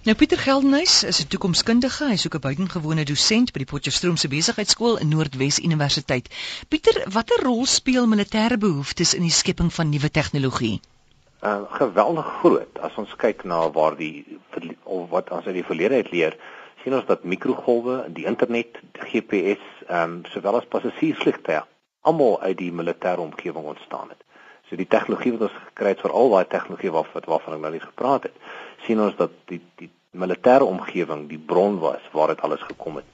Nou Pieter Geldenhuys is 'n toekomskundige, hy soek 'n buitengewone dosent by die Potchefstroomse Besigheidsskool in Noordwes Universiteit. Pieter, watter rol speel militêre behoeftes in die skepping van nuwe tegnologie? Uh geweldig groot. As ons kyk na waar die of wat ons uit die verlede uit leer, sien ons dat mikrogolwe, die internet, die GPS, ehm um, sowel as passasiersvliegtuie almal uit die militêre omgewing ontstaan het. So die tegnologie wat ons gekry het vir al daai tegnologie wat wat waarvan ek nou net gepraat het, sien ons dat die die militêre omgewing die bron was waar dit alles gekom het.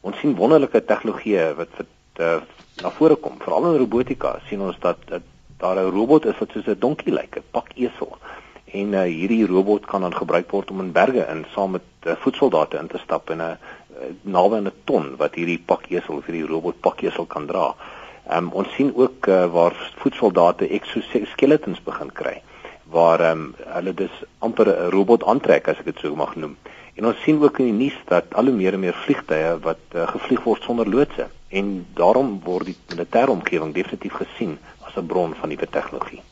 Ons sien wonderlike tegnologieë wat wat uh, na vore kom, veral in robotika, sien ons dat, dat daar 'n robot is wat soos 'n donkie lyk, 'n pakesel en uh, hierdie robot kan dan gebruik word om in berge in saam met uh, voetsoldate in te stap en 'n uh, naby 'n ton wat hierdie pakjesel of hierdie robot pakjesel kan dra. Um, ons sien ook uh, waar voetsoldate exoskeletons begin kry waar um, hulle dus amper 'n robot aantrek as ek dit so mag noem. En ons sien ook in die nuus dat al hoe meer en meer vliegtye wat uh, gevlieg word sonder loodse en daarom word die militêre omgewing definitief gesien as 'n bron van nuwe tegnologie.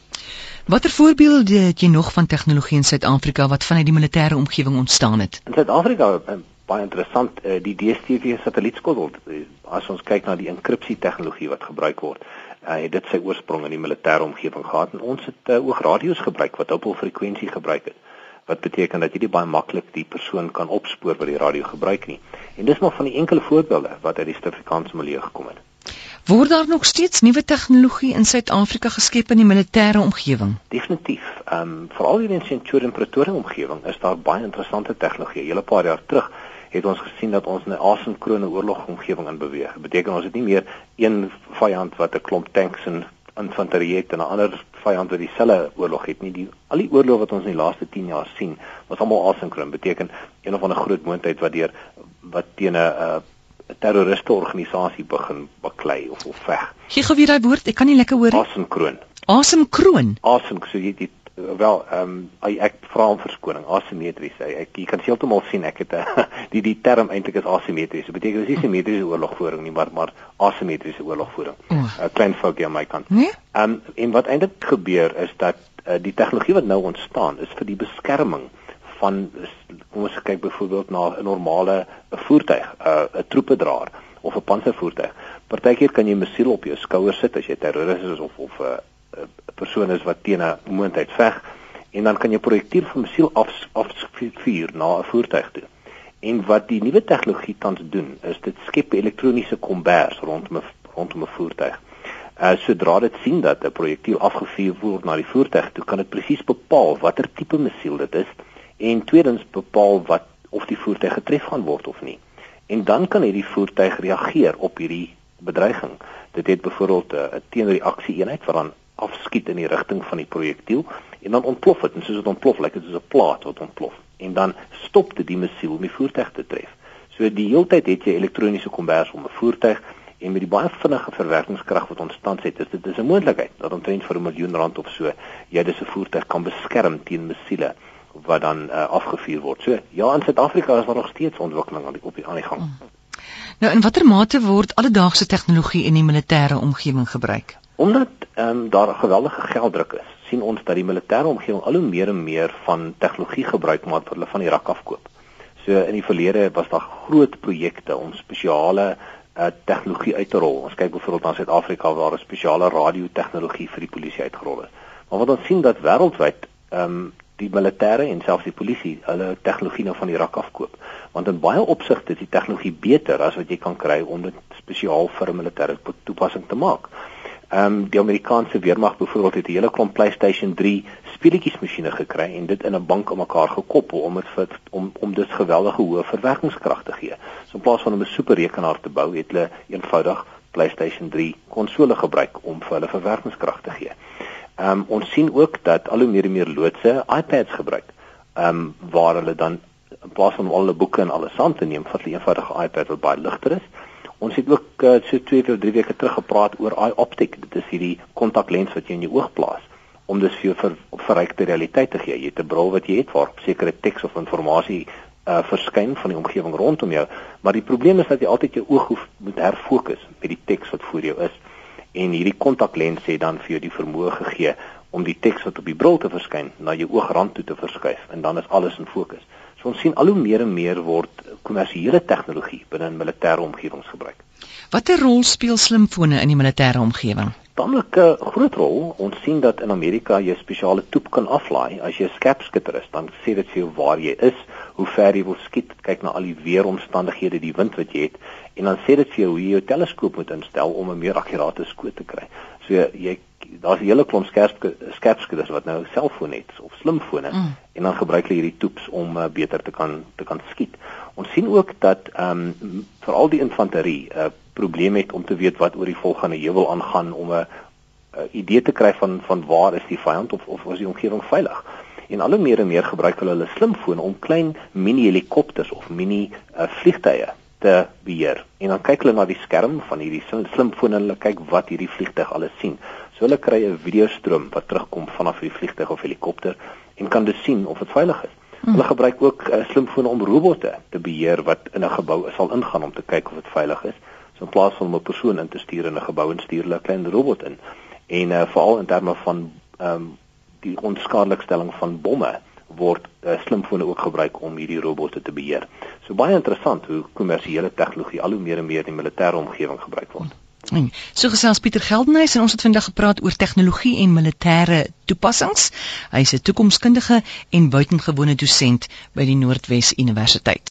Watter voorbeelde het jy nog van tegnologie in Suid-Afrika wat vanuit die militêre omgewing ontstaan het? In Suid-Afrika uh, baie interessant uh, die DStv satellietskotel uh, as ons kyk na die enkripsie tegnologie wat gebruik word. Uh, dit sy oorsprong in die militêre omgewing gehad en ons het uh, ook radio's gebruik wat dubbel frekwensie gebruik het wat beteken dat jy nie baie maklik die persoon kan opspoor wat die radio gebruik nie. En dis nog van die enkele voorbeelde wat uit die Suid-Afrikaanse milieu gekom het. Word daar nog steeds nuwe tegnologie in Suid-Afrika geskep in die militêre omgewing? Definitief. Ehm um, veral hier in Centurion Pretoria omgewing is daar baie interessante tegnologie. 'n Hele paar jaar terug het ons gesien dat ons 'n asemkrone oorlog omgewing in beweeg. Dit beteken ons het nie meer een vyand wat 'n klomp tanks en infanterie het en 'n ander vyand wat dieselfde oorlog het nie. Die al die oorloë wat ons in die laaste 10 jaar sien, was almal asemkron. Beteken een of ander groot moondheid wat deur wat teen 'n uh, 'n terroriste organisasie begin baklei of of veg. Gee gou weer daai woord, ek kan nie lekker hoor nie. Asemkroon. Asemkroon. Asem, so jy dit wel ehm um, ek vra om verskoning. Asimetries. Ek jy kan heeltemal sien ek het die die term eintlik is asimetries. Dit beteken dis nie simetriese oorlogvoering nie, maar maar asimetriese oorlogvoering. 'n uh, Klein foutjie aan my kant. Nee? Ehm um, en wat eintlik gebeur is dat uh, die tegnologie wat nou ontstaan is vir die beskerming van kom ons kyk byvoorbeeld na 'n normale voertuig, 'n uh, troepedraer of 'n panservoertuig. Partykeer kan jy 'n missiel op jou skouer sit as jy terroris is of of 'n uh, persoon is wat teen 'n moontheid veg en dan kan jy projektiel van missiel af afvuur na 'n voertuig toe. En wat die nuwe tegnologie tans doen, is dit skep elektroniese kombers rondom 'n rondom 'n voertuig. Uh sodra dit sien dat 'n projektiel afgevuur word na die voertuig toe, kan dit presies bepaal watter tipe missiel dit is en tweedens bepaal wat of die voertuig getref gaan word of nie. En dan kan hierdie voertuig reageer op hierdie bedreiging. Dit het byvoorbeeld eh, 'n uh, teenreaksie eenheid wat dan afskiet in die rigting van die projektiel en dan ontplof dit en soos dit ontplof lyk dit soos 'n plaat wat ontplof en dan stop dit die missiel om die voertuig te tref. So die hele tyd het jy elektroniese kombers om 'n voertuig en met die baie vinnige verwerkingskrag wat ontstaan het, is dit is 'n moontlikheid dat omtrent vir 'n miljoen rand of so jy dis 'n voertuig kan beskerm teen missiele wat dan uh, afgevuur word. So ja, in Suid-Afrika is daar nog steeds ontwikkeling aan die op die aan die gang. Hmm. Nou in watter mate word alledaagse tegnologie in die militêre omgewing gebruik? Omdat ehm um, daar 'n geweldige gelddruk is, sien ons dat die militêre omgewing al hoe meer en meer van tegnologie gebruik maak wat hulle van Irak afkoop. So in die verlede was daar groot projekte om spesiale uh, tegnologie uit te rol. Ons kyk byvoorbeeld na Suid-Afrika waar 'n spesiale radiotegnologie vir die polisie uitgerol is. Maar wat ons sien dat wêreldwyd ehm um, die militêre en selfs die polisie hulle tegnologie nou van Irak afkoop. Want in baie opsigte is die tegnologie beter as wat jy kan kry om dit spesiaal vir 'n militêre toepassing te maak. Ehm um, die Amerikaanse weermag byvoorbeeld het 'n hele klomp PlayStation 3 speletjies masjiene gekry en dit in 'n bank aan mekaar gekoppel om dit vir om om dus geweldige hoë verwerkingskrag te gee. So in plaas van om 'n superrekenaar te bou, het hulle eenvoudig PlayStation 3 konsole gebruik om vir hulle verwerkingskrag te gee. Ehm um, ons sien ook dat al hoe meer en meer loodse iPads gebruik. Ehm um, waar hulle dan in plaas van al hulle boeke en alles saam te neem, vat hulle eenvoudige iPad wat baie ligter is. Ons het ook uh, so 2 of 3 weke terug gepraat oor eye optic. Dit is hierdie kontaklens wat jy in jou oog plaas om dus vir jou ver, verrykte realiteit te gee. Jy het 'n bril wat jy het waar sekere teks of inligting uh verskyn van die omgewing rondom jou, maar die probleem is dat jy altyd jou oog hoef moet herfokus met die teks wat voor jou is en hierdie kontaklens het dan vir jou die vermoë gegee om die teks wat op die bril te verskyn na jou oogrand toe te verskuif en dan is alles in fokus. So ons sien al hoe meer en meer word kommersiële tegnologie binne in militêre omgewings gebruik. Watter rol speel slimfone in die militêre omgewing? Tamelike groot rol. Ons sien dat in Amerika jy 'n spesiale toep kan aflaai as jy 'n skerpskutter is, dan sê dit vir jou waar jy is, hoe ver jy wil skiet, kyk na al die weeromstandighede, die wind wat jy het en dan sê dit vir jou hoe jy jou teleskoop moet instel om 'n meer akkurate skoot te kry. So jy daar's 'n hele klomp skerp skerpskutters wat nou 'n selfoon het of slimfone mm. en dan gebruik hulle hierdie toeps om uh, beter te kan te kan skiet. Ons sien ook dat ehm um, veral die infanterie 'n uh, probleem het om te weet wat oor die volgende heuwel aangaan om 'n idee te kry van van waar is die vyand of of is die omgewing veilig. En al hoe meer en meer gebruik hulle hulle slimfone om klein mini helikopters of mini uh, vliegtye te beheer. En dan kyk hulle na die skerm van hierdie slimfoon en hulle kyk wat hierdie vliegtyg alles sien. So hulle kry 'n videostroom wat terugkom vanaf die vliegtyg of helikopter en kan dus sien of dit veilig is. Hmm. Hulle gebruik ook uh, slimfone om robotte te beheer wat in 'n gebou sal ingaan om te kyk of dit veilig is. So in plaas van om 'n persoon in te stuur in 'n gebou en stuur hulle 'n klein robot in. En uh, veral in terme van ehm um, die onskadelikstelling van bomme word uh, slimfone ook gebruik om hierdie robotte te beheer. So baie interessant hoe kommersiële tegnologie al hoe meer en meer in militêre omgewing gebruik word. En so gesels Pieter Geldenhuys en ons het vandag gepraat oor tegnologie en militêre toepassings. Hy is 'n toekomskundige en buitengewone dosent by die Noordwes Universiteit.